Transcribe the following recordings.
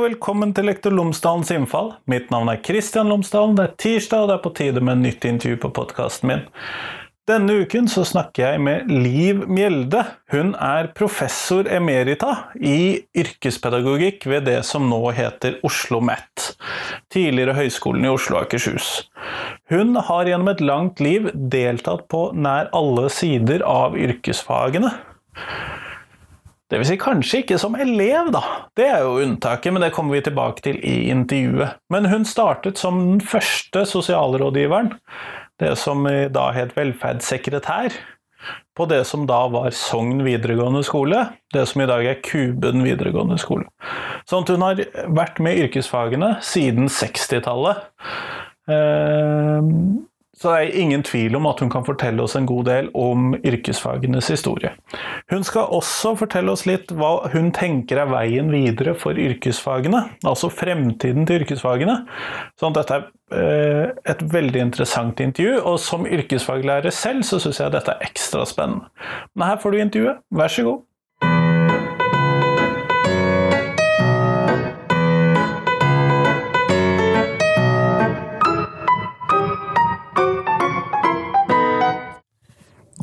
og velkommen til Lektor Lomsdalens innfall. Mitt navn er Kristian Lomsdalen. Det er tirsdag, og det er på tide med nytt intervju på podkasten min. Denne uken så snakker jeg med Liv Mjelde. Hun er professor emerita i yrkespedagogikk ved det som nå heter Oslo OsloMet, tidligere Høgskolen i Oslo og Akershus. Hun har gjennom et langt liv deltatt på nær alle sider av yrkesfagene. Det vil si kanskje ikke som elev, da. Det er jo unntaket, men det kommer vi tilbake til i intervjuet. Men hun startet som den første sosialrådgiveren, det som da het velferdssekretær, på det som da var Sogn videregående skole, det som i dag er Kuben videregående skole. Sånn at hun har vært med i yrkesfagene siden 60-tallet. Så det er ingen tvil om at hun kan fortelle oss en god del om yrkesfagenes historie. Hun skal også fortelle oss litt hva hun tenker er veien videre for yrkesfagene, altså fremtiden til yrkesfagene. Så dette er eh, et veldig interessant intervju, og som yrkesfaglærer selv så syns jeg dette er ekstra spennende. Men her får du intervjuet, vær så god.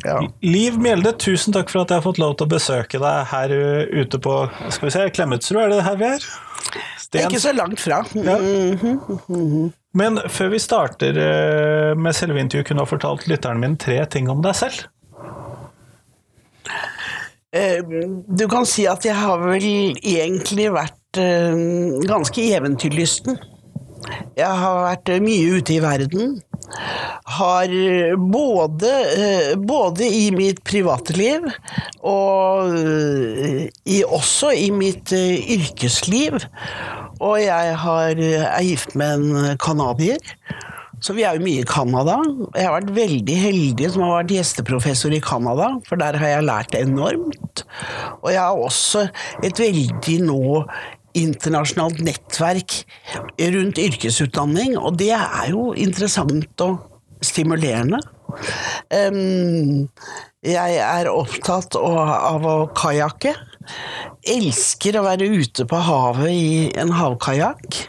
Ja. Liv Mjelde, tusen takk for at jeg har fått lov til å besøke deg her ute på skal vi se, Klemetsrud, er det her vi er? Stens. Ikke så langt fra. Ja. Men før vi starter eh, med selve intervjuet, kunne du ha fortalt lytteren min tre ting om deg selv? Eh, du kan si at jeg har vel egentlig vært eh, ganske eventyrlysten. Jeg har vært mye ute i verden har både, eh, både i mitt private liv og eh, i, også i mitt eh, yrkesliv. Og jeg har, er gift med en canadier. Så vi er jo mye i Canada. Jeg har vært veldig heldig som har vært gjesteprofessor i Canada, for der har jeg lært enormt. Og jeg har også et veldig nå internasjonalt nettverk rundt yrkesutdanning, og det er jo interessant og stimulerende. Jeg er opptatt av å kajakke. Elsker å være ute på havet i en havkajakk.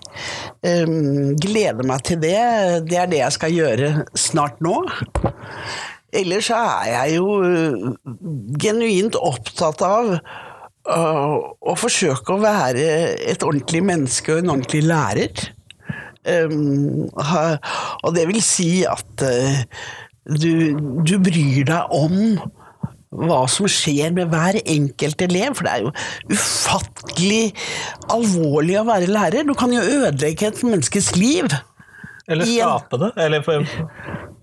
Gleder meg til det. Det er det jeg skal gjøre snart nå. Ellers så er jeg jo genuint opptatt av å forsøke å være et ordentlig menneske og en ordentlig lærer. Um, og det vil si at uh, du, du, bryr deg om hva som skjer med hver enkelt elev, for det er jo ufattelig alvorlig å være lærer. Du kan jo ødelegge et menneskes liv. Eller skape det? Eller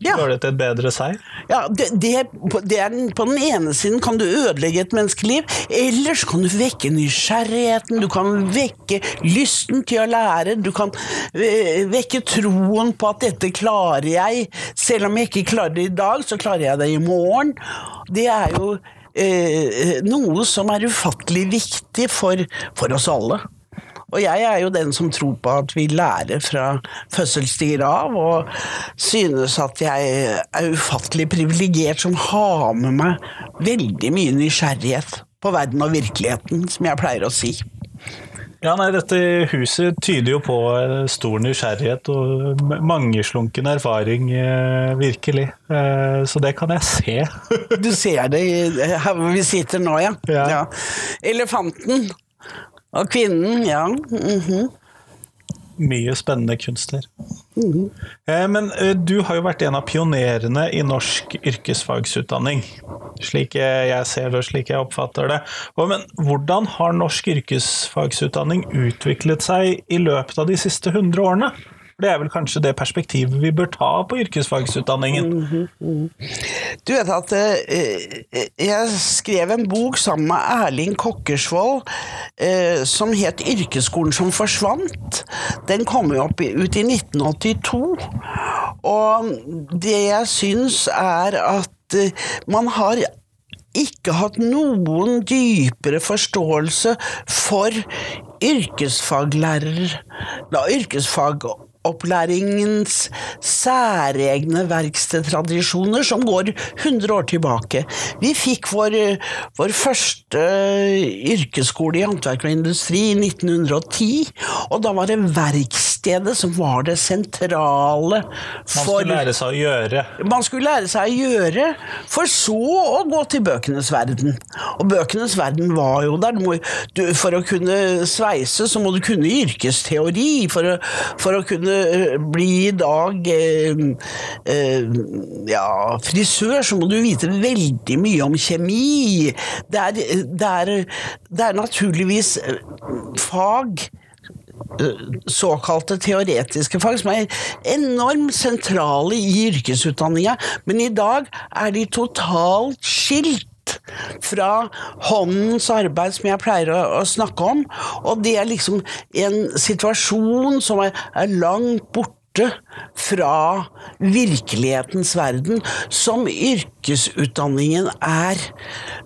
ja. Gjøre det til et bedre seg? Ja, det, det, det er På den ene siden kan du ødelegge et menneskeliv, ellers kan du vekke nysgjerrigheten, du kan vekke lysten til å lære, du kan eh, vekke troen på at dette klarer jeg. Selv om jeg ikke klarer det i dag, så klarer jeg det i morgen. Det er jo eh, noe som er ufattelig viktig for, for oss alle. Og jeg er jo den som tror på at vi lærer fra fødselsdyr av, og synes at jeg er ufattelig privilegert som har med meg veldig mye nysgjerrighet på verden og virkeligheten, som jeg pleier å si. Ja, nei, Dette huset tyder jo på stor nysgjerrighet og mangeslunken erfaring, eh, virkelig. Eh, så det kan jeg se. du ser det her hvor vi sitter nå, ja. ja. ja. Elefanten og kvinnen, ja. Mm -hmm. Mye spennende kunst her. Mm -hmm. Men eh, du har jo vært en av pionerene i norsk yrkesfagsutdanning. Slik jeg ser det og slik jeg oppfatter det. Men hvordan har norsk yrkesfagsutdanning utviklet seg i løpet av de siste 100 årene? Det er vel kanskje det perspektivet vi bør ta på yrkesfagsutdanningen? Mm -hmm. Du vet at eh, jeg skrev en bok sammen med Erling Kokkersvold eh, som het 'Yrkesskolen som forsvant'. Den kom jo opp ut i 1982. Og det jeg syns er at eh, man har ikke hatt noen dypere forståelse for yrkesfaglærere, yrkesfag yrkesopplæringens særegne verkstedtradisjoner som går 100 år tilbake. Vi fikk vår, vår første yrkesskole i håndverk og industri i 1910, og da var det verkstedet som var det sentrale Man skulle lære seg å gjøre. Man skulle lære seg å gjøre, for så å gå til bøkenes verden. Og bøkenes verden var jo der. Du, for å kunne sveise, så må du kunne yrkesteori. For å, for å kunne eh, bli i dag eh, eh, ja, frisør, så må du vite veldig mye om kjemi. Det er, det er, det er naturligvis eh, fag såkalte teoretiske fag, som er enormt sentrale i yrkesutdanninga, men i dag er de totalt skilt fra håndens arbeid, som jeg pleier å, å, snakke om. Og det er liksom en situasjon som er, er langt borte fra virkelighetens verden, som yrkesutdanningen er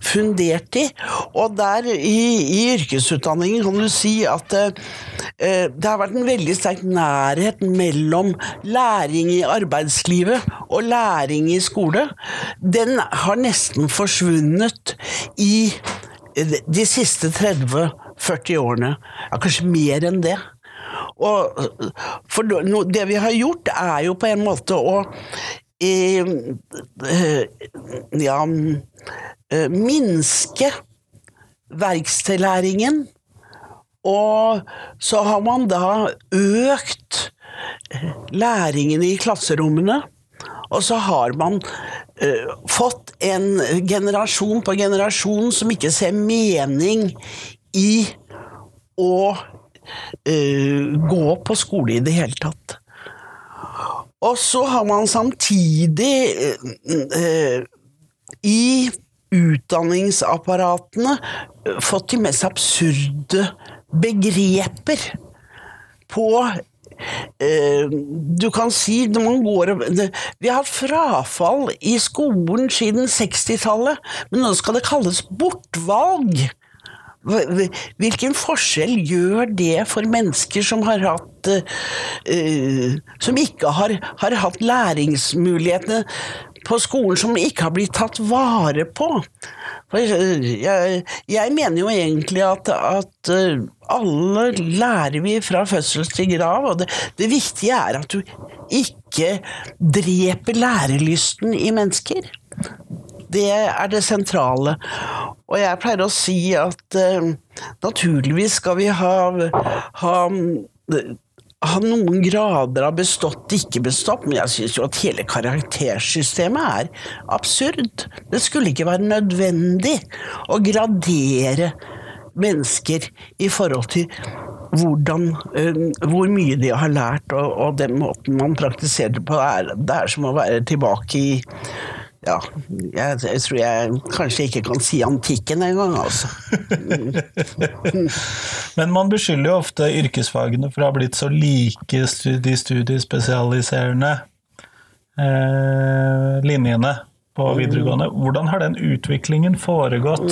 fundert i. Og der i, i yrkesutdanningen kan du si at eh, det har vært en veldig sterk nærhet mellom læring i arbeidslivet og læring i skole. Den har nesten forsvunnet i de siste 30-40 årene. Ja, kanskje mer enn det. Og, for det vi har gjort, er jo på en måte å i, ja, minske verkstedlæringen. Og så har man da økt læringen i klasserommene. Og så har man uh, fått en generasjon på generasjon som ikke ser mening i å gå på skole i det hele tatt. Og så har man samtidig uh, i utdanningsapparatene fått de mest absurde begreper på du kan si går Vi har hatt frafall i skolen siden 60-tallet, men nå skal det kalles bortvalg. Hvilken forskjell gjør det for mennesker som har hatt uh, Som ikke har, har hatt læringsmulighetene på skolen som ikke har blitt tatt vare på? Jeg, jeg mener jo egentlig at, at, alle lærer vi fra fødsel til grav, og det, det viktige er at du ikke dreper lærelysten i mennesker. Det er det sentrale. Og jeg pleier å si at uh, naturligvis skal vi ha, ha, ha noen grader av bestått, ikke bestått, men jeg syns jo at hele karaktersystemet er absurd. Det skulle ikke være nødvendig å gradere mennesker i forhold til hvordan, uh, hvor mye de har lært, og, og, den måten man praktiserer det på. Er, det er som å være tilbake i ja, jeg, jeg, tror jeg kanskje ikke kan si antikken engang, altså. Men man beskylder jo ofte yrkesfagene for å ha blitt så like de studiespesialiserende eh, linjene på videregående. Hvordan har den utviklingen foregått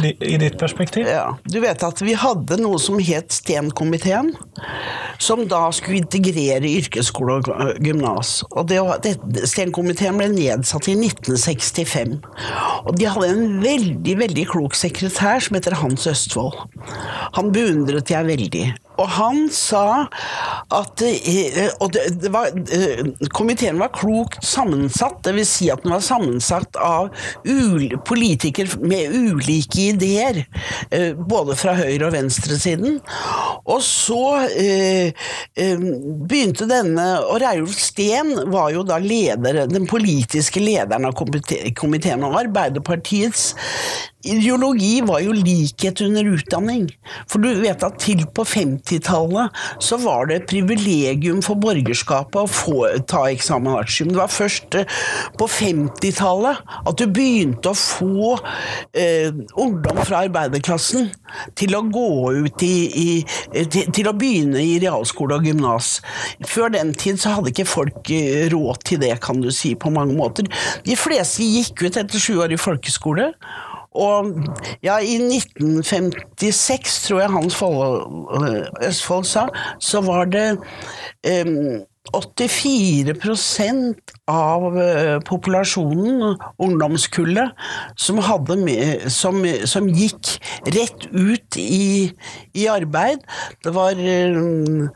i, i ditt perspektiv? Ja, du vet at vi hadde noe som het Stenkomiteen, som da skulle integrere yrkesskole og gymnas. Og Sten-komiteen ble nedsatt i 1965. Og de hadde en veldig, veldig klok sekretær som heter Hans Østfold. Han beundret jeg veldig. Og han sa at eh, Og det, var, eh, komiteen var klokt sammensatt, dvs. Si at den var sammensatt av politikere med ulike ideer. Eh, både fra høyre- og venstresiden. Og så begynte denne Og Reiulf Steen var jo da leder, den politiske lederen av komiteen. Og Arbeiderpartiets Ideologi var jo likhet under utdanning. For du vet at til på 50-tallet så var det et privilegium for borgerskapet å få ta eksamen artium. Det var først eh, på 50-tallet at du begynte å få eh, ungdom fra arbeiderklassen til å gå ut i, i til, til, å begynne i realskole og gymnas. Før den tid så hadde ikke folk eh, råd til det, kan du si, på mange måter. De fleste gikk ut etter sju år i folkeskole. Og ja, i 1956, tror jeg Hans Folle, Østfold sa, så var det um, 84% av uh, populasjonen, ungdomskullet, som, med, som, som, gikk rett ut i, i arbeid. Det var uh,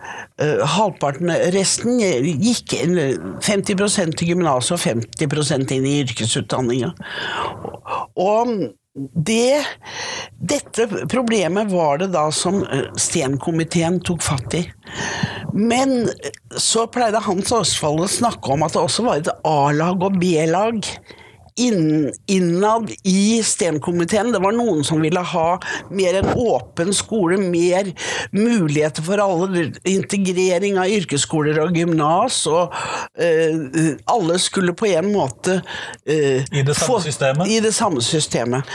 halvparten Resten gikk 50% til gymnaset og 50 inn i yrkesutdanninga. Og det, dette problemet var det da som Stenkomiteen tok fatt i. Men så pleide Hans Åsvold å snakke om at det også var et A-lag og B-lag innad i STEM-komiteen. Det var noen som ville ha mer en åpen skole, mer muligheter for alle, integrering av yrkesskoler og gymnas, og uh, alle skulle på en måte uh, I det samme få, systemet? I det samme systemet.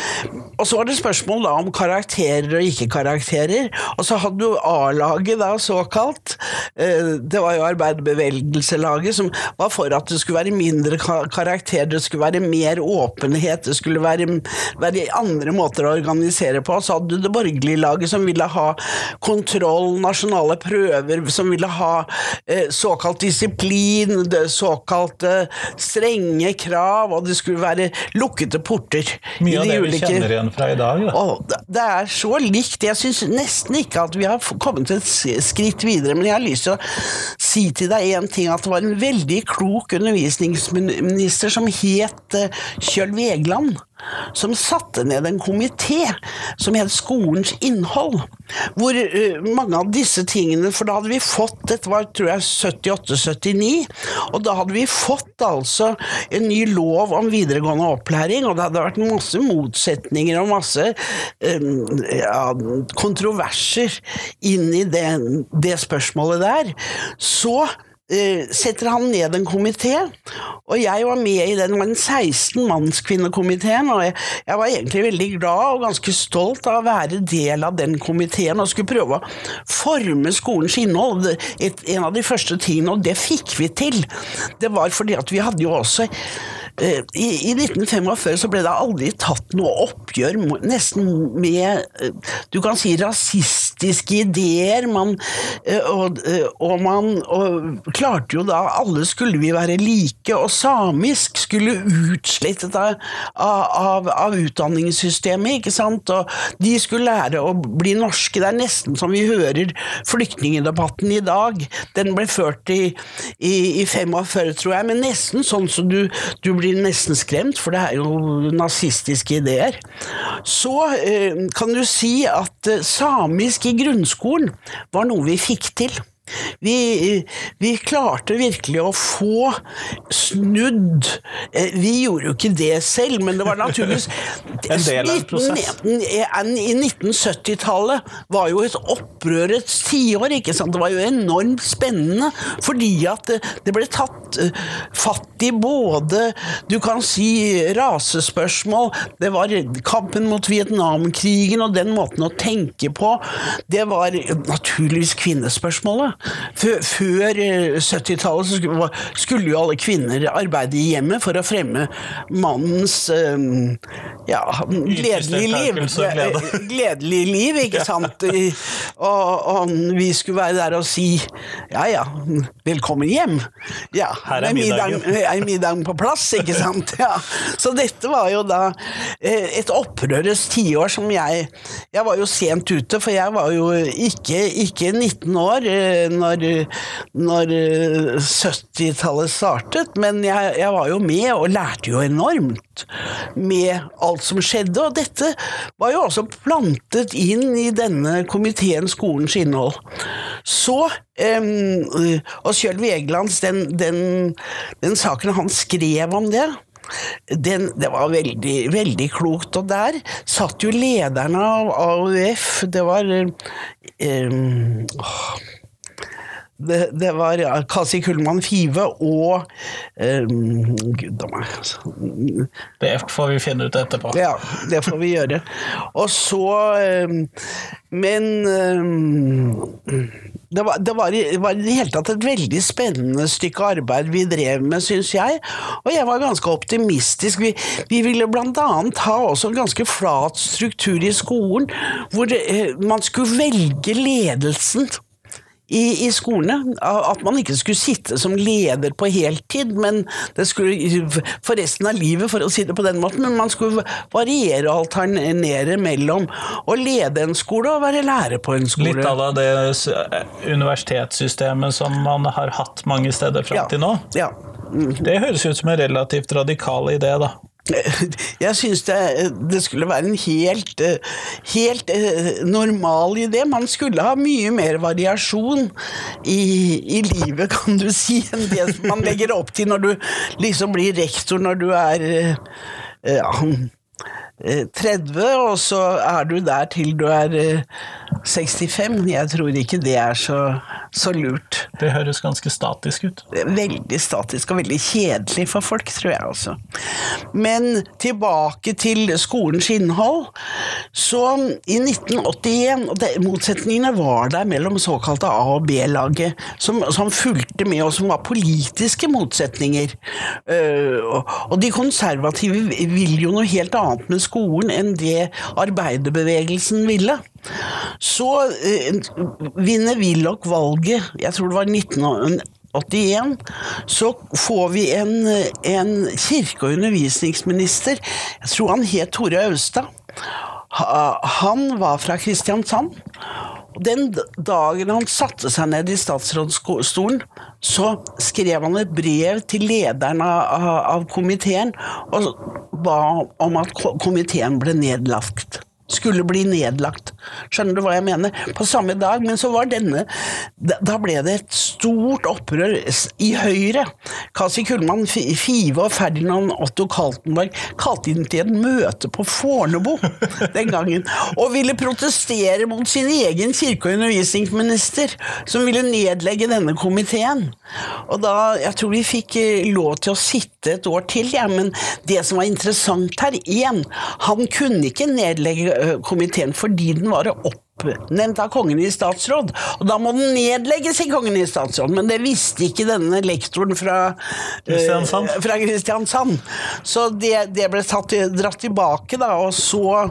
Og så var det spørsmål da om karakterer og ikke-karakterer. Og så hadde du A-laget, da, såkalt. Uh, det var jo arbeiderbevegelselaget, som var for at det skulle være mindre karakterer, det skulle være mer mer åpenhet, det skulle være, være, andre måter å organisere på. Så hadde du det borgerlige laget som ville ha kontroll, nasjonale prøver, som ville ha eh, såkalt disiplin, såkalte strenge krav, og det skulle være lukkede porter. Mye av det ulike... vi kjenner igjen fra i dag. Ja. det er så likt. Jeg syns nesten ikke at vi har kommet et skritt videre, men jeg har lyst til å si til deg én ting, at det var en veldig klok undervisningsminister som het eh, Kjøll Vegland, som satte ned en komité som het Skolens innhold. Hvor uh, mange av disse tingene For da hadde vi fått Dette var tror jeg 78-79. Og da hadde vi fått altså en ny lov om videregående opplæring, og det hadde vært masse motsetninger og masse um, ja, kontroverser inn i det, det spørsmålet der. Så Eh, setter han ned en komité, og jeg var med i den. Det var en 16-mannskvinnekomiteen, og jeg, jeg, var egentlig veldig glad og ganske stolt av å være del av den komiteen og skulle prøve å forme skolens innhold. Et, en av de første tingene, og det fikk vi til. Det var fordi at vi hadde jo også Eh, I, I, 1945 så ble det aldri tatt noe oppgjør nesten med eh, du kan si rasistiske ideer. Man, eh, og, og, man og klarte jo da Alle skulle vi være like, og samisk skulle utslettet av, av, av utdanningssystemet, ikke sant. Og de skulle lære å bli norske. Det er nesten som vi hører flyktningdebatten i dag. Den ble ført i, i, i 45, tror jeg, men nesten sånn som du, du blir blir nesten skremt, for det er jo nazistiske ideer. Så eh, kan du si at eh, samisk i grunnskolen var noe vi fikk til. Vi, vi, klarte virkelig å få snudd eh, Vi gjorde jo ikke det selv, men det var naturligvis En del av en prosess. I 1970-tallet var jo et opprørets tiår. ikke sant? Det var jo enormt spennende, fordi at det ble tatt eh, fatt i både Du kan si rasespørsmål, det var kampen mot Vietnamkrigen og den måten å tenke på. Det var naturligvis kvinnespørsmålet. Før 70-tallet eh, skulle jo alle kvinner arbeide i hjemmet for å fremme mannens ehm, ja, gledelige liv. Gledelig liv, ikke sant? Og, og, vi skulle være der og si ja ja, velkommen hjem. Ja, Her er middagen. Er middagen på plass, ikke sant? Ja. Så dette var jo da eh, et opprørets tiår som jeg Jeg var jo sent ute, for jeg var jo ikke, ikke 19 år eh, når, når 70-tallet eh, startet, men jeg, jeg, var jo med og lærte jo enormt med alt som skjedde. Og dette var jo også plantet inn i denne komiteen Skolens innhold. Så um, Og Kjølv Egelands, den, den, den saken han skrev om det den, det var veldig, veldig klokt. Og der satt jo lederne av AUF Det var um, det, det, var Kasi Kullmann Five og um, Gud a meg altså. Det får vi finne ut etterpå. Ja, det får vi gjøre. Og så um, Men um, det var, det var, i, var i det hele tatt et veldig spennende stykke arbeid vi drev med, syns jeg. Og jeg var ganske optimistisk. Vi, vi ville annet ha også en ganske flat struktur i skolen, hvor det, man skulle velge ledelsen i, i skolene. At man ikke skulle sitte som leder på heltid, men det skulle for resten av livet, for å si det på den måten. Men man skulle variere og alternere mellom å lede en skole og være lærer på en skole. Litt av det universitetssystemet som man har hatt mange steder fram Ja, til nå. Ja. Mm. Det høres ut som en relativt radikal idé, da. Jeg syns det, det skulle være en helt, eh, helt eh, normal idé. Man skulle ha mye mer variasjon i, i livet, kan du si, enn det man legger opp til når du liksom blir rektor når du er eh, ja, eh, 30, og så er du der til du er eh, 65. Jeg tror ikke det er så, så lurt. Det høres ganske statisk ut. Veldig statisk og veldig kjedelig for folk, tror jeg også. Men tilbake til skolens innhold. Så i 1981 og det, Motsetningene var der mellom såkalte A- og B-laget, som, som fulgte med, og som var politiske motsetninger. Uh, og, de konservative vil jo noe helt annet med skolen enn det arbeiderbevegelsen ville. Så uh, vinner Willoch valget, jeg tror det var 1981, så får vi en, en kirke- og undervisningsminister, jeg tror han het Tore Austad. Han var fra Kristiansand. Den dagen han satte seg ned i statsrådsstolen, så skrev han et brev til lederen av, av- komiteen og ba om at ko- komiteen ble nedlagt skulle bli nedlagt. Skjønner du hva jeg mener? På samme dag, men så var denne Da ble det et stort opprør i Høyre. Kasi Kullmann Fi- Five og Ferdinand Otto Kaltenberg kalte inn til et møte på Fornebu den gangen, og ville protestere mot sin egen kirke- og undervisningsminister, som ville nedlegge denne komiteen. Og da, Jeg tror vi fikk eh, lov til å sitte et år til, ja, men det som var interessant her, én, han kunne ikke nedlegge komiteen fordi den var oppnevnt av kongen i statsråd. Og da må den nedlegges i kongen i statsråd, men det visste ikke denne lektoren fra Kristiansand. Kristiansand. fra Kristiansand. Så det, det ble tatt, dratt tilbake, da, og så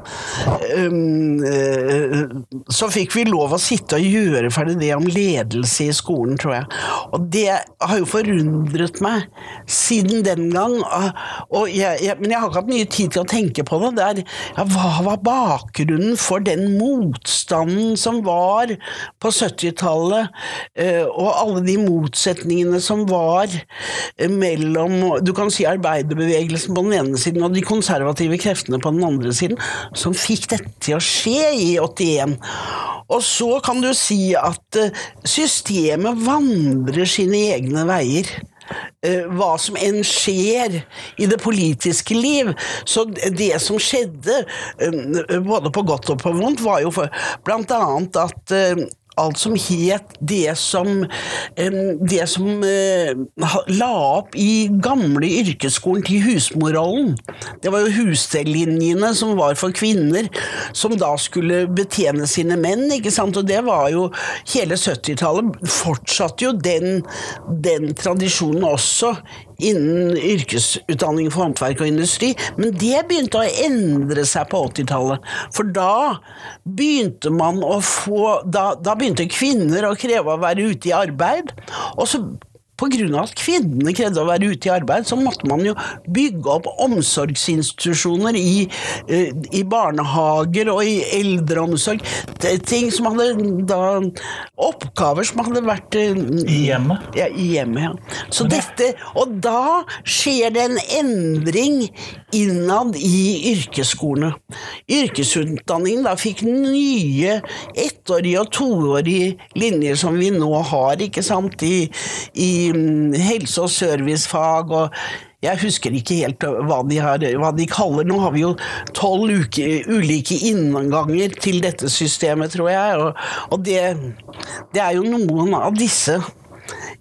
um, uh, Så fikk vi lov å sitte og gjøre ferdig det om ledelse i skolen, tror jeg. Og det har jo forundret meg siden den gang. Og jeg, jeg, men jeg har ikke hatt mye tid til å tenke på det. det er, ja, hva var bakgrunnen for den motstanden som var på 70-tallet, øh, og alle de motsetningene som var eh, mellom du kan si arbeiderbevegelsen på den ene siden og de konservative kreftene på den andre siden, som fikk dette til å skje i 81. Og så kan du si at eh, systemet vandrer sine egne veier. Eh, Hva som enn skjer i det politiske liv. Så det som skjedde, eh, både på godt og på vondt, var jo for, blant annet at eh, alt som het det som, det som eh, la opp i gamle yrkesskolen til husmorrollen. Det var jo husstellinjene som var for kvinner, som da skulle betjene sine menn, ikke sant. Og det var jo hele 70-tallet fortsatte jo den, den tradisjonen også innen yrkesutdanning for håndverk og industri, men det begynte å endre seg på 80-tallet. For da begynte man å få da, da begynte kvinner å kreve å være ute i arbeid, og så av at kvinnene krevde å være ute i arbeid, så måtte man jo bygge opp omsorgsinstitusjoner i, eh, i barnehager og i eldreomsorg. Ting som hadde da Oppgaver som hadde vært eh, I hjemmet? ja, i hjemmet, ja. Så dette, og da skjer det en endring innad i yrkesskolene. Yrkesutdanningen da fikk nye ettårige og toårige linjer som vi nå har, ikke sant, i, i helse- og servicefag og jeg husker ikke helt hva de, har, hva de kaller Nå har vi jo tolv ulike innganger til dette systemet, tror jeg. Og, og det, det er jo noen av disse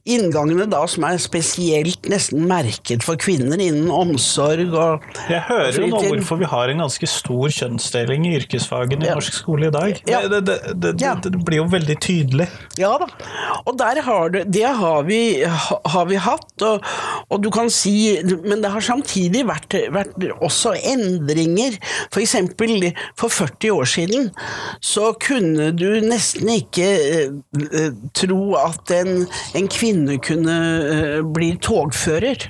inngangene da som er spesielt nesten merket for kvinner innen omsorg og Jeg hører jo nå hvorfor vi har en ganske stor kjønnsdeling i yrkesfagene i norsk skole i dag. Ja. Det, det, det, Ja. det blir jo veldig tydelig. Ja da, og der har det har vi, har vi hatt, og, og du kan si Men det har samtidig vært, vært også endringer. For eksempel for 40 år siden så kunne du nesten ikke eh, eh, tro at en, en kvinne kunne eh, bli togfører.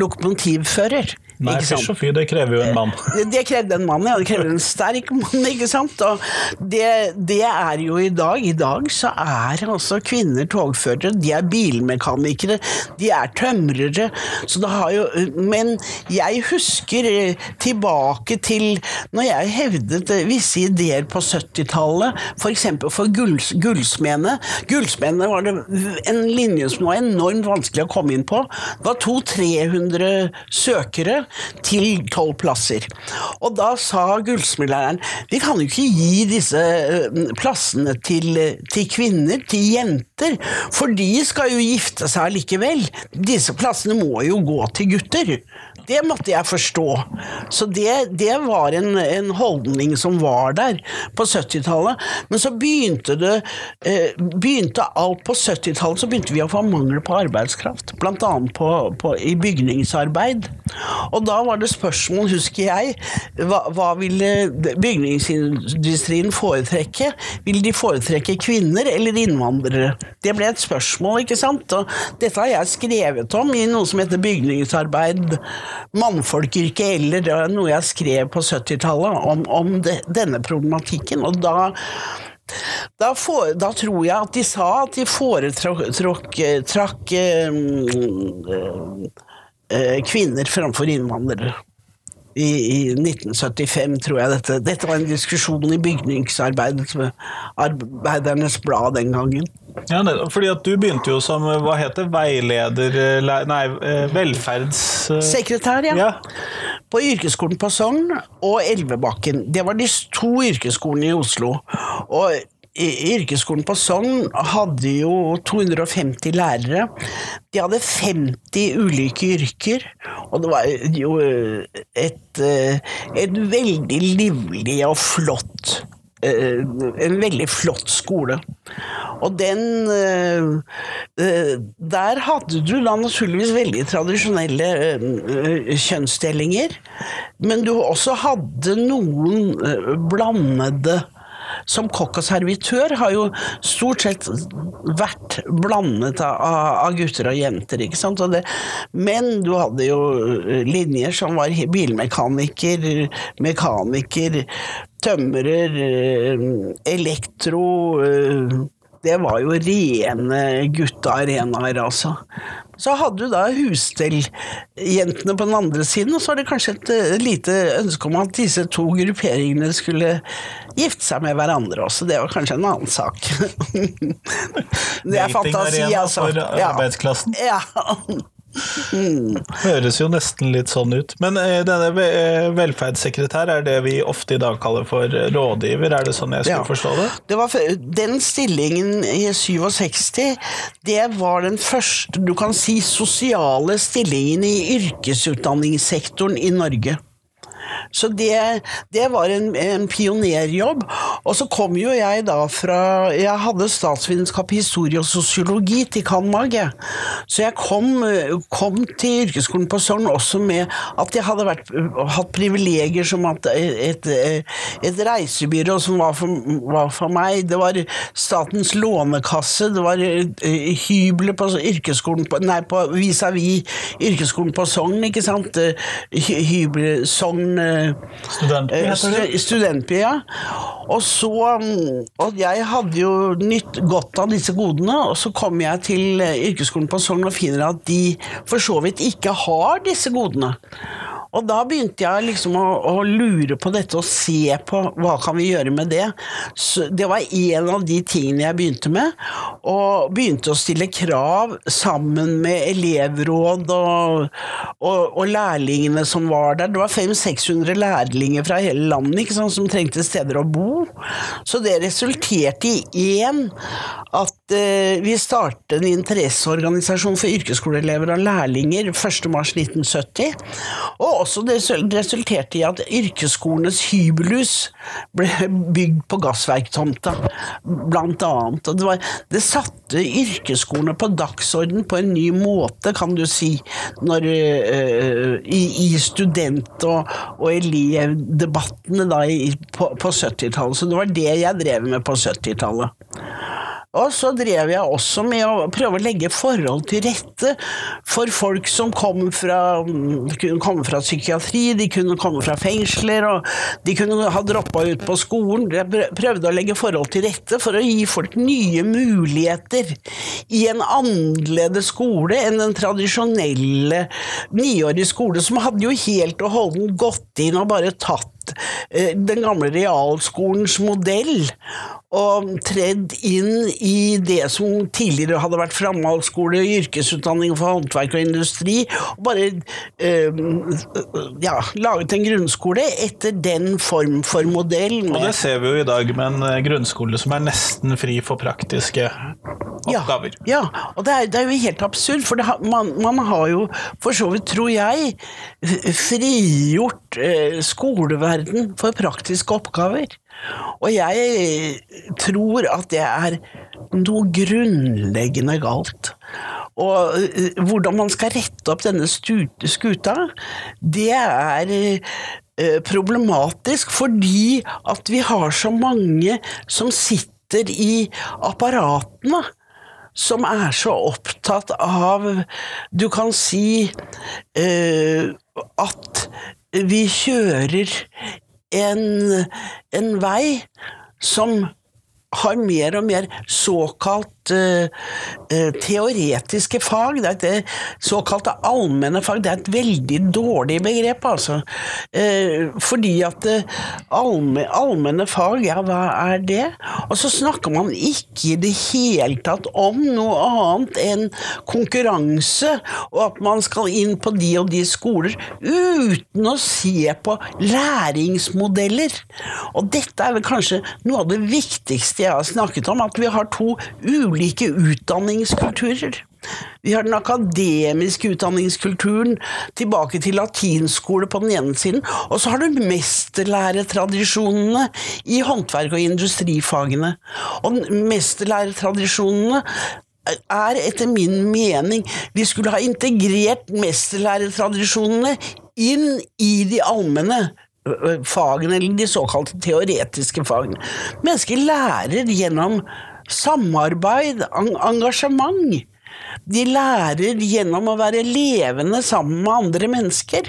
Lokomotivfører. Nei, fysj og fy, det krever jo en mann. Det, krevde en mann, ja. Det krever en sterk mann, ikke sant. Og det, det er jo i dag. I dag så er altså kvinner togførere, de er bilmekanikere, de er tømrere. Så det har jo Men jeg husker tilbake til når jeg hevdet visse ideer på 70-tallet, f.eks. for, for gulls, gullsmedene. Gullsmedene var det en linje som var enormt vanskelig å komme inn på. Det var 200-300 søkere til tolv plasser. Og da sa gullsmedlæreren vi kan jo ikke gi disse eh, plassene til, til kvinner, til jenter, for de skal jo gifte seg likevel. Disse plassene må jo gå til gutter. Det måtte jeg forstå. Så det, det var en, en holdning som var der på 70-tallet. Men så begynte det eh, begynte alt på 70-tallet så begynte vi å få mangel på arbeidskraft. Annet på, på, i bygningsarbeid. Og da var det spørsmål, husker jeg, hva, hva ville bygningsindustrien foretrekke? Vil de foretrekke kvinner eller innvandrere? Det ble et spørsmål, ikke sant? Og dette har jeg skrevet om i noe som heter Bygningsarbeid, mannfolkyrke eller det er noe jeg skrev på 70-tallet om, om det, denne problematikken. Og da da, for, da tror jeg at de sa at de foretrakk eh, eh, kvinner framfor innvandrere. I, I 1975, tror jeg dette. Dette var en diskusjon i Bygningsarbeidernes Arbeidernes Blad den gangen. Ja, fordi at du begynte jo som hva heter veileder eh, Nei, eh, velferds... eh, Sekretær, ja. Ja. På yrkesskolen på Sogn og Elvebakken. Det var de to yrkesskolene i Oslo. Og yrkesskolen på Sogn hadde jo 250 lærere. De hadde 50 ulike yrker, og det var jo et, eh, et veldig livlig og flott eh, en veldig flott skole. Og den eh, eh, Der hadde du da naturligvis veldig tradisjonelle eh, kjønnsdelinger, men du også hadde noen eh, blandede som kokk og servitør har jo stort sett vært blandet av, av gutter og jenter, ikke sant. Det, men du hadde jo eh, linjer som var bilmekaniker, mekaniker, tømrer, eh, elektro eh, det var jo rene guttearenaer, altså. Så hadde du da husstelljentene på den andre siden, og så var det kanskje et et lite ønske om at disse to grupperingene skulle gifte seg med hverandre også. Det var kanskje en annen sak. det er fantasi, altså. for arbeidsklassen. Ja. arbeidsklassen. Ja. Høres jo nesten litt sånn ut. Men eh, denne eh, velferdssekretær er det vi ofte i dag kaller for rådgiver, er det sånn jeg skulle Ja. forstå det? Det var, den stillingen i 67, det var den første, du kan si, sosiale stillingen i yrkesutdanningssektoren i Norge. Så det, det var en, en pionerjobb. Og så kom jo jeg da fra Jeg hadde statsvitenskap, historie og sosiologi til Kanmage. Mag. Så jeg kom, kom til yrkesskolen på Sogn også med at jeg hadde vært, hatt privilegier som at et, et, et reisebyrå som var for, var for meg. Det var Statens lånekasse, det var eh, hybler på yrkesskolen på, Nei, vis-à-vis yrkesskolen på Sogn, ikke sant? Eh, hybler Sogn eh, Studentby Eh, heter det? stu- Studentby, ja. Og så mm, Og jeg hadde jo nytt godt av disse godene, og så kommer jeg til eh, yrkesskolen på Sogn og finner at de for så vidt ikke har disse godene. Og da begynte jeg liksom å, å lure på dette og se på hva kan vi gjøre med det. Så det var en av de tingene jeg begynte med, og begynte å stille krav sammen med elevråd og, og, og lærlingene som var der. Det var 500-600 lærlinger fra hele landet ikke sant, som trengte steder å bo. Så det resulterte i én at eh, vi startet en interesseorganisasjon for yrkesskoleelever og lærlinger 1.3.1970. Og også det resulterte i at yrkesskolenes hybelhus ble bygd på gassverktomta, blant annet. Og det, var, det satte yrkesskolene på dagsorden på en ny måte, kan du si, når, uh, i, i, student- og, og elevdebattene da, i, på, på 70-tallet. Så det var det jeg drev med på 70-tallet. Og så drev jeg også med å prøve å legge forhold til rette for folk som kom fra, kunne komme fra psykiatri, de kunne komme fra fengsler, og de kunne ha droppa ut på skolen. Jeg prøvde å legge forhold til rette for å gi folk nye muligheter i en annerledes skole enn den tradisjonelle niårige skole, som hadde jo helt og holdent gått inn og bare tatt den gamle realskolens modell og tredd inn i det som tidligere hadde vært framhaldsskole, yrkesutdanning for håndverk og industri, og bare øh, ja, laget en grunnskole etter den form for modell. Og det ser vi jo i dag med en eh, grunnskole som er nesten fri for praktiske oppgaver. Ja, ja. og det er, det er, jo helt absurd, for har, man, man, har jo for så vidt, tror jeg, frigjort øh, skoleverden verden for praktiske oppgaver. Og jeg tror at det er noe grunnleggende galt. Og eh, hvordan man skal rette opp denne skuta, det er eh, problematisk fordi at vi har så mange som sitter i apparatene som er så opptatt av Du kan si uh, at vi kjører en, en vei som har mer og mer såkalt teoretiske fag. Det er et såkalte allmenne fag. Det er et veldig dårlig begrep, altså. Fordi at allme, allmenne fag, ja, hva er det? Og så snakker man ikke i det hele tatt om noe annet enn konkurranse, og at man skal inn på de og de skoler, uten å se på læringsmodeller. Og dette er vel kanskje noe av det viktigste jeg har snakket om, at vi har to ulike utdanningskulturer. Vi har den akademiske utdanningskulturen tilbake til latinskole på den ene siden, og så har du mesterlæretradisjonene i håndverk- og industrifagene. Og mesterlæretradisjonene er etter min mening Vi skulle ha integrert mesterlæretradisjonene inn i de allmenne fagene, eller de såkalte teoretiske fagene. Mennesker lærer gjennom samarbeid, engasjement. De lærer gjennom å være levende sammen med andre mennesker.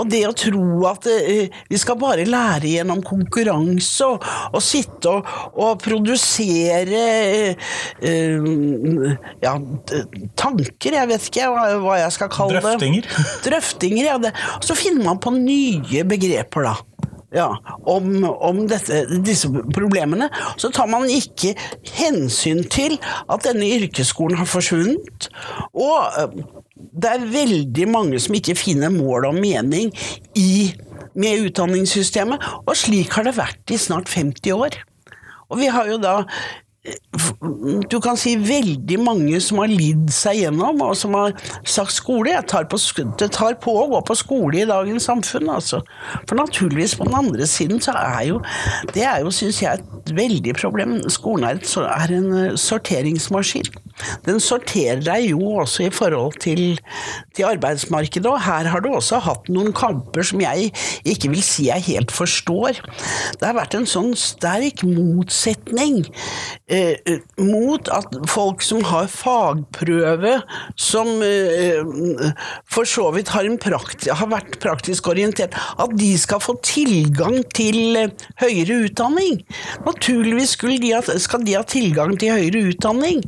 Og det å tro at uh, vi skal bare lære gjennom konkurranse og, og sitte og, og produsere øh, ja, tanker, jeg vet ikke hva, hva jeg skal kalle Drøftinger. det. Drøftinger. ja. Det. Så finner man på nye begreper, da ja, om, om dette, disse problemene, så tar man ikke hensyn til at denne yrkesskolen har forsvunnet. Og eh, det er veldig mange som ikke finner mål og mening i, med utdanningssystemet, og slik har det vært i snart 50 år. Og vi har jo da du kan si veldig mange som har lidd seg gjennom, og som har sagt skole. Jeg tar på, det tar på å gå på skole i dagens samfunn, altså. For naturligvis, på den andre siden, så er jo Det er jo, syns jeg, et veldig problem. Skolen er, et, er en eh, sorteringsmaskin. Den sorterer deg jo også i forhold til, til, arbeidsmarkedet, og her har du også hatt noen kamper som jeg ikke vil si jeg helt forstår. Det har vært en sånn sterk motsetning eh, mot at folk som har fagprøve, som eh, for så vidt har, har, vært praktisk orientert, at de skal få tilgang til eh, høyere utdanning. Naturligvis de ha, skal de ha tilgang til høyere utdanning.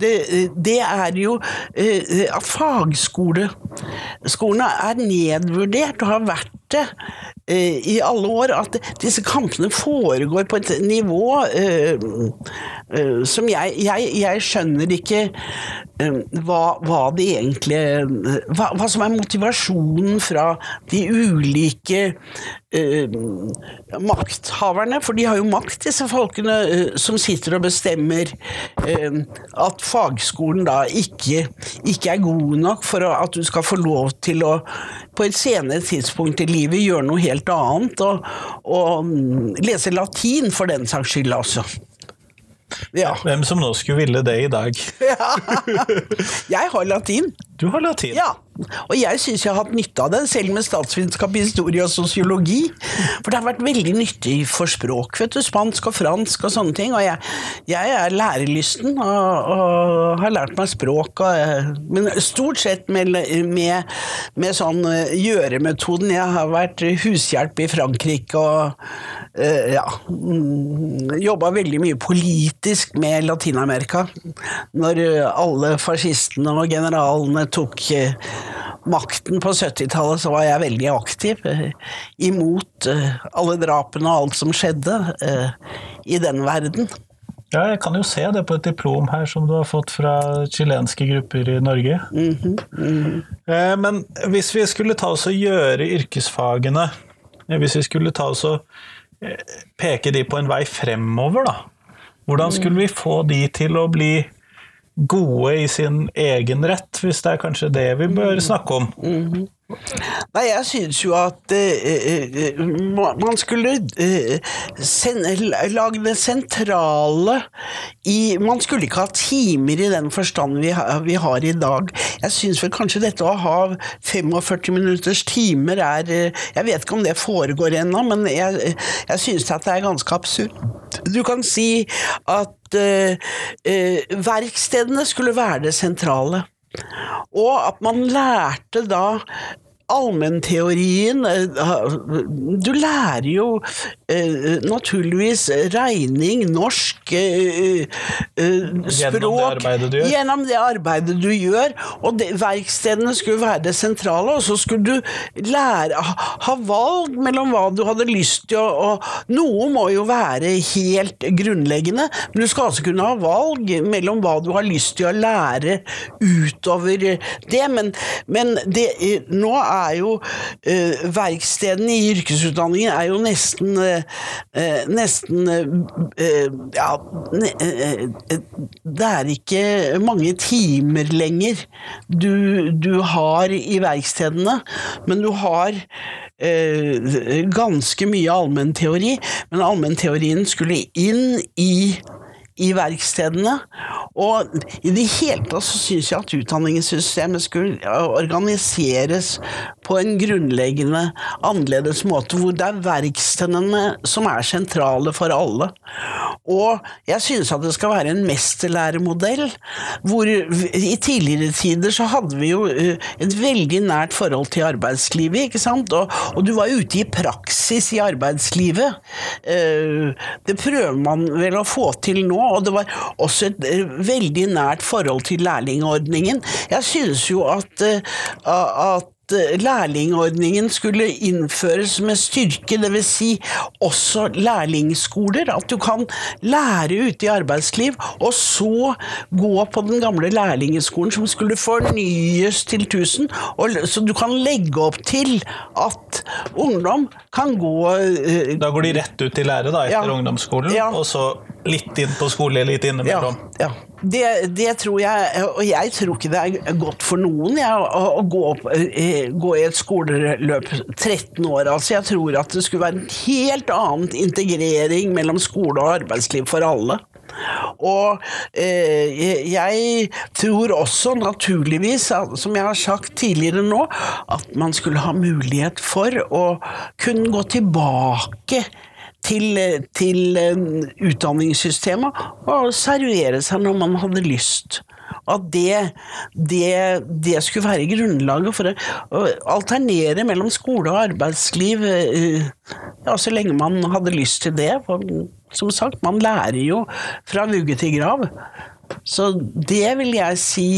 Det, det er jo eh, at fagskolene er nedvurdert og har vært det i alle år at disse kampene foregår på et nivå eh, eh, som jeg, jeg, jeg skjønner ikke eh, hva, hva det egentlig hva, hva som er motivasjonen fra de ulike eh, makthaverne, for de har jo makt, disse folkene eh, som sitter og bestemmer eh, at fagskolen da ikke, ikke er god nok for å, at du skal få lov til å på et senere tidspunkt i livet gjøre noe helt annet, og, og mm, lese latin for den saks skyld, altså. Ja. Hvem som nå skulle ville det i dag. ja. Jeg har latin. Du har latin. Ja, og jeg syns jeg har hatt nytte av det, selv med statsvitenskap, historie og sosiologi. For det har vært veldig nyttig for språk, vet du. Spansk og fransk og sånne ting. Og jeg, jeg er lærelysten og, og, har lært meg språk. Og, men stort sett med, med, med sånn eh, gjøremetoden. Jeg har vært hushjelp i Frankrike og øh, ja mm, Jobba veldig mye politisk med Latin-Amerika. Når alle fascistene og generalene tok eh, makten på 70-tallet, så var jeg veldig aktiv eh, imot eh, alle drapene og alt som skjedde i den verden. Ja, jeg kan jo se det på et diplom her som du har fått fra chilenske grupper i Norge. Mm -hmm, mm -hmm. Men hvis vi skulle ta oss og gjøre yrkesfagene Hvis vi skulle ta oss og peke de på en vei fremover, da. Hvordan skulle vi få de til å bli gode i sin egen rett, hvis det er kanskje det vi bør mm. snakke om. Mm -hmm. Nei, jeg syns jo at uh, man skulle sende, lage det sentrale i Man skulle ikke ha timer i den forstand vi, ha, vi har i dag. Jeg syns vel kanskje dette å ha 45 minutters timer er Jeg vet ikke om det foregår ennå, men jeg, jeg syns at det er ganske absurd. Du kan si at uh, verkstedene skulle være det sentrale. Og at man lærte da allmennteorien eh, Du lærer jo eh, naturligvis regning, norsk, eh, språk Gjennom det arbeidet du gjør. Og det, verkstedene skulle være det sentrale, og så skulle du lære ha valg mellom hva du hadde lyst til å Noe må jo være helt grunnleggende, men du skal altså kunne ha valg mellom hva du har lyst til å lære utover det. Men, men det, nå er er jo eh, Verkstedene i yrkesutdanningen er jo nesten eh, Nesten eh, Ja ne, Det er ikke mange timer lenger du, du har i verkstedene, men du har ganske mye allmennteori. Men allmennteorien skulle inn i i verkstedene. Og i det hele tatt så syns jeg at utdanningssystemet skulle organiseres på en grunnleggende annerledes måte, hvor det er verkstedene som er sentrale for alle. Og jeg synes at det skal være en mesterlæremodell, hvor i tidligere tider så hadde vi jo eh, et veldig nært forhold til arbeidslivet, ikke sant, og, og du var ute i praksis i arbeidslivet. Eh, det prøver man vel å få til nå, og det var også et eh, veldig nært forhold til lærlingordningen. Jeg synes jo at, at lærlingordningen skulle innføres med styrke, dvs. Si også lærlingskoler. At du kan lære ute i arbeidsliv, og så gå på den gamle lærlingeskolen som skulle fornyes til 1000. så du kan legge opp til at ungdom kan gå Da går de rett ut i lære da, etter ja, ungdomsskolen, ja. og så litt inn på skole, litt innimellom? Ja. ja. Det, det, tror jeg, og jeg tror ikke det er godt for noen jeg, å, å gå, opp, eh, gå, i et skoleløp 13 år. Altså, jeg tror at det skulle være en helt annen integrering mellom skole og arbeidsliv for alle. Og eh, jeg tror også, naturligvis, som jeg har sagt tidligere nå, at man skulle ha mulighet for å kunne gå tilbake til, til utdanningssystemet og servere seg når man hadde lyst. At det, det, det, skulle være grunnlaget for å alternere mellom skole og arbeidsliv eh, ja, så lenge man hadde lyst til det. For, som sagt, man lærer jo fra vugge til grav. Så det vil jeg si.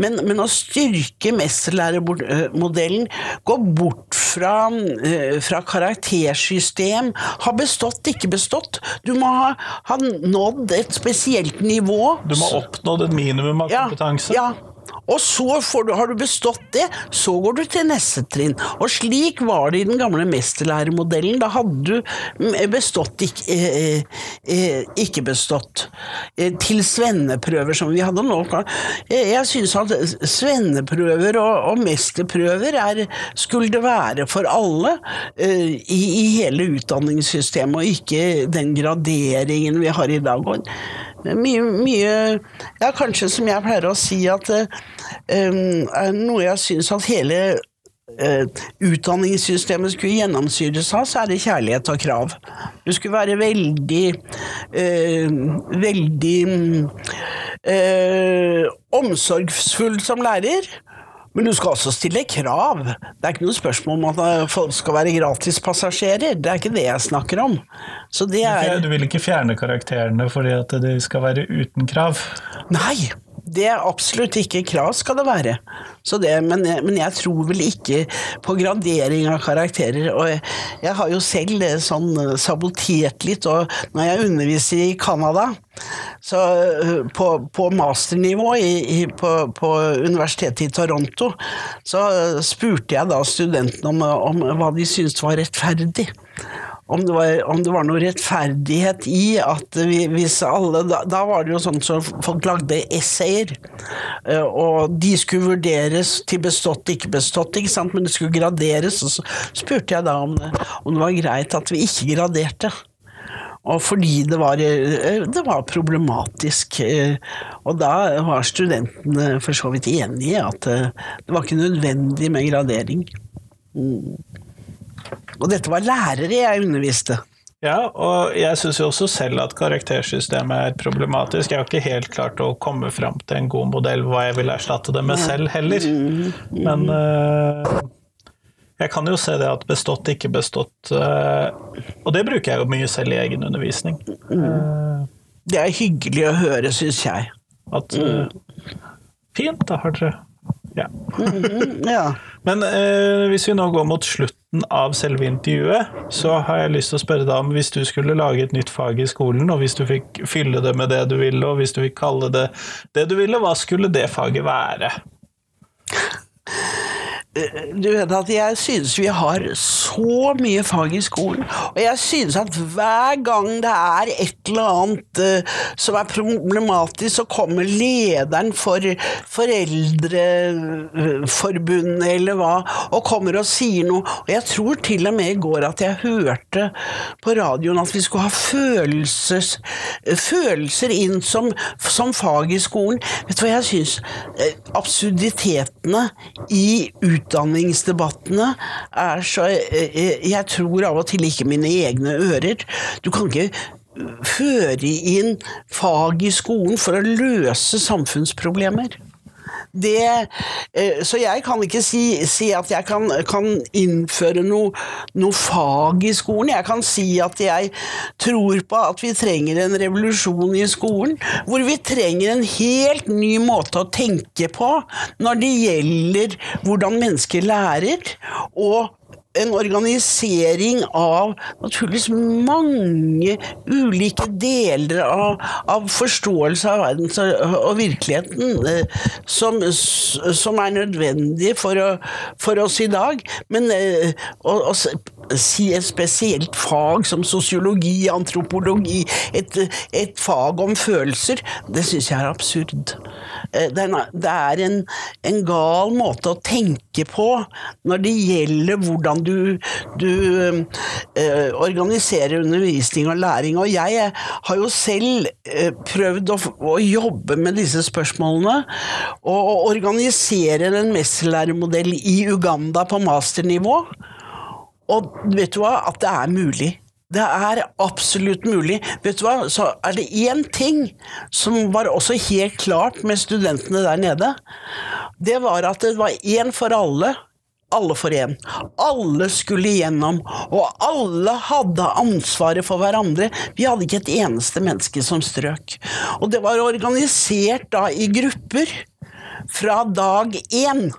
Men, men å styrke mesterlærermodellen, gå bort fra, eh, fra karaktersystem, ha bestått, ikke bestått. Du må ha, ha nådd et spesielt nivå. Du må ha oppnådd et minimum av kompetanse. Ja, ja. Og så du, har du bestått det, så går du til neste trinn. Og slik var det i den gamle mesterlærermodellen. Da hadde du bestått, ikke, eh, eh, ikke bestått. Eh, til svenneprøver som vi hadde nå. Eh, jeg synes at svenneprøver og, og mesterprøver er, skulle det være for alle eh, i, i, hele utdanningssystemet, og ikke den graderingen vi har i dag. Mye, mye Ja, kanskje som jeg pleier å si, at um, noe jeg syns at hele uh, utdanningssystemet skulle gjennomsyres av, så er det kjærlighet og krav. Du skulle være veldig uh, Veldig uh, omsorgsfull som lærer. Men du skal også stille krav. Det er ikke noe spørsmål om at folk skal være gratispassasjerer. Det er ikke det jeg snakker om. Er... Du vil ikke fjerne karakterene fordi at de skal være uten krav? Nei, det er absolutt ikke krav skal det være. Det, men, men, jeg tror vel ikke på gradering av karakterer. Og jeg, jeg har jo selv eh, sånn eh, sabotert litt. Og når jeg underviser i Canada, så eh, på, på masternivå i, i, på, på, universitetet i Toronto, så spurte jeg da studentene om, om hva de syntes var rettferdig om det, var, om det var noe rettferdighet i at vi, hvis alle da, da, var det jo sånn som folk lagde essayer, eh, og de skulle vurderes til bestått, ikke bestått, ikke sant? men det skulle graderes. Og så spurte jeg da om det, om det var greit at vi ikke graderte. Og fordi det var, eh, det var, problematisk. Eh, og da var studentene for så vidt enige i at det var ikke nødvendig med gradering. Mm. Og dette var lærere jeg underviste. Ja, og jeg syns jo også selv at karaktersystemet er problematisk. Jeg har ikke helt klart å komme fram til en god modell hva jeg vil erstatte det med selv heller. Men uh, jeg kan jo se det at bestått, ikke bestått uh, Og det bruker jeg jo mye selv i egen undervisning. Uh, det er hyggelig å høre, syns jeg. At Fint, da har dere ja. Mm -hmm, ja. Men eh, hvis vi nå går mot slutten av selve intervjuet, så har jeg lyst til å spørre deg om hvis du skulle lage et nytt fag i skolen, og hvis du fikk fylle det med det du ville, og hvis du fikk kalle det det du ville, hva skulle det faget være? Du vet at jeg synes vi har så mye fag i skolen, og jeg synes at hver gang det er et eller annet uh, som er problematisk, så kommer lederen for Foreldreforbundet eller hva, og kommer og sier noe. Og jeg tror til og med i går at jeg hørte på radioen at vi skulle ha følelses, følelser inn som, som fag i skolen. Vet du hva jeg synes? Eh, absurditetene i utdanningen utdanningsdebattene er så eh, Jeg tror av og til ikke mine egne ører. Du kan ikke føre inn fag i skolen for å løse samfunnsproblemer. Det, eh, så jeg kan ikke si, si at jeg kan, kan innføre noe, noe, fag i skolen. Jeg kan si at jeg tror på at vi trenger en revolusjon i skolen. Hvor vi trenger en helt ny måte å tenke på når det gjelder hvordan mennesker lærer. og en organisering av naturligvis mange ulike deler av, av forståelse av verden og virkeligheten eh, som, som, er nødvendig for, å, for, oss i dag. Men eh, å, å si et spesielt fag som sosiologi, antropologi, et, et fag om følelser, det syns jeg er absurd. Eh, det er en, en, gal måte å tenke på når det gjelder hvordan du, du eh, organiserer undervisning og læring. Og jeg har jo selv eh, prøvd å, å, jobbe med disse spørsmålene, og, og organisere en mesterlærermodell i Uganda på masternivå. Og vet du hva? At det er mulig. Det er absolutt mulig. Vet du hva? Så er det én ting som var også helt klart med studentene der nede. Det var at det var én for alle alle for én. Alle skulle igjennom, og alle hadde ansvaret for hverandre. Vi hadde ikke et eneste menneske som strøk. Og det var organisert da i grupper fra dag én.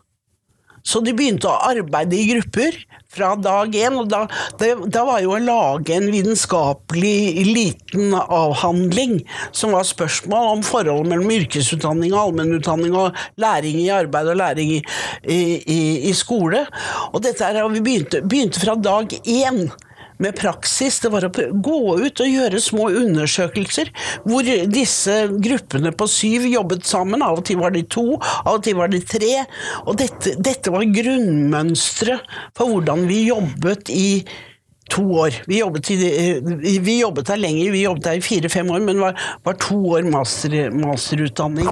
Så de begynte å arbeide i grupper fra dag én. Og da, det, da var jo å lage en vitenskapelig liten avhandling som var spørsmål om forholdet mellom yrkesutdanning og allmennutdanning og læring i arbeid og læring i, i, i skole. Og dette er, vi begynte, begynte fra dag én med praksis. Det var å gå ut og gjøre små undersøkelser hvor disse gruppene på syv jobbet sammen. Av og til var de to, av og til var de tre. Og dette, dette var grunnmønsteret for hvordan vi jobbet i to år. Vi jobbet, i, vi jobbet der lenger, vi jobbet der i fire-fem år, men var, var, to år master, masterutdanning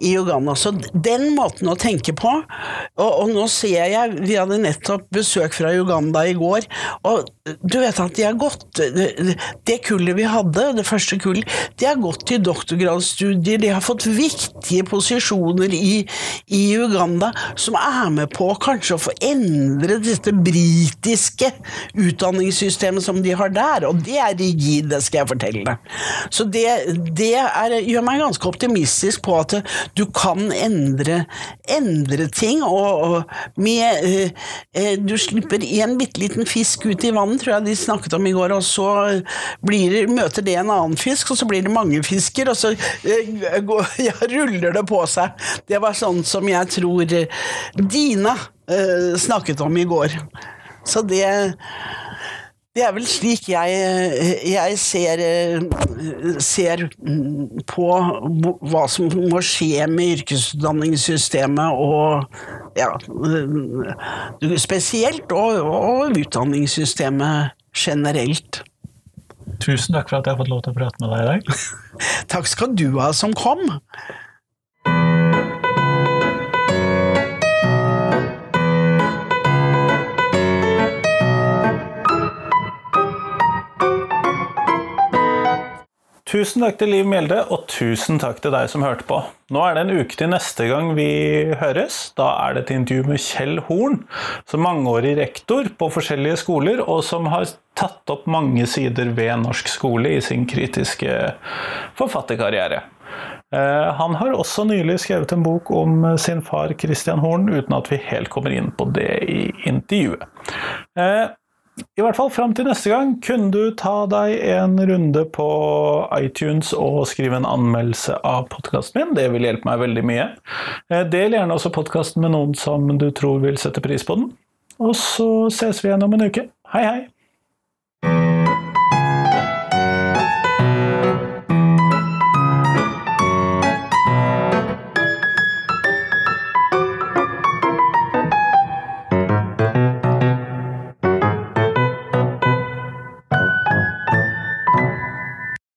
i Uganda. Så den måten å tenke på Og, og nå ser jeg Vi hadde nettopp besøk fra Uganda i går, og du vet at de har gått Det kullet vi hadde, det første kullet, de har gått til doktorgradsstudier, de har fått viktige posisjoner i, i Uganda som er med på kanskje å få endre dette britiske utdanningssystemet utdanningssystemet som de har der, og det er rigid, det skal jeg fortelle deg. Så det, det er, gjør meg ganske optimistisk på at du kan endre, endre ting, og, og med eh, Du slipper en bitte liten fisk ut i vannet, tror jeg de snakket om i går, og så blir, møter det en annen fisk, og så blir det mange fisker, og så eh, ja, ruller det på seg. Det var sånn som jeg tror Dina eh, snakket om i går. Så det det er vel slik jeg, jeg ser, ser, på hva som må skje med yrkesutdanningssystemet og ja, spesielt, og, og utdanningssystemet generelt. Tusen takk for at jeg har fått lov til å prate med deg i dag. takk skal du ha som kom. Tusen takk til Liv Mjelde, og tusen takk til deg som hørte på. Nå er det en uke til neste gang vi høres. Da er det et intervju med Kjell Horn, som mangeårig rektor på forskjellige skoler, og som har tatt opp mange sider ved norsk skole i sin kritiske forfatterkarriere. Eh, han har også nylig skrevet en bok om sin far Christian Horn, uten at vi helt kommer inn på det i intervjuet. I hvert fall fram til neste gang kunne du ta deg en runde på iTunes og skrive en anmeldelse av podkasten min. Det vil hjelpe meg veldig mye. Eh, del gjerne også podkasten med noen som du tror vil sette pris på den. Og så ses vi igjen om en uke. Hei, hei!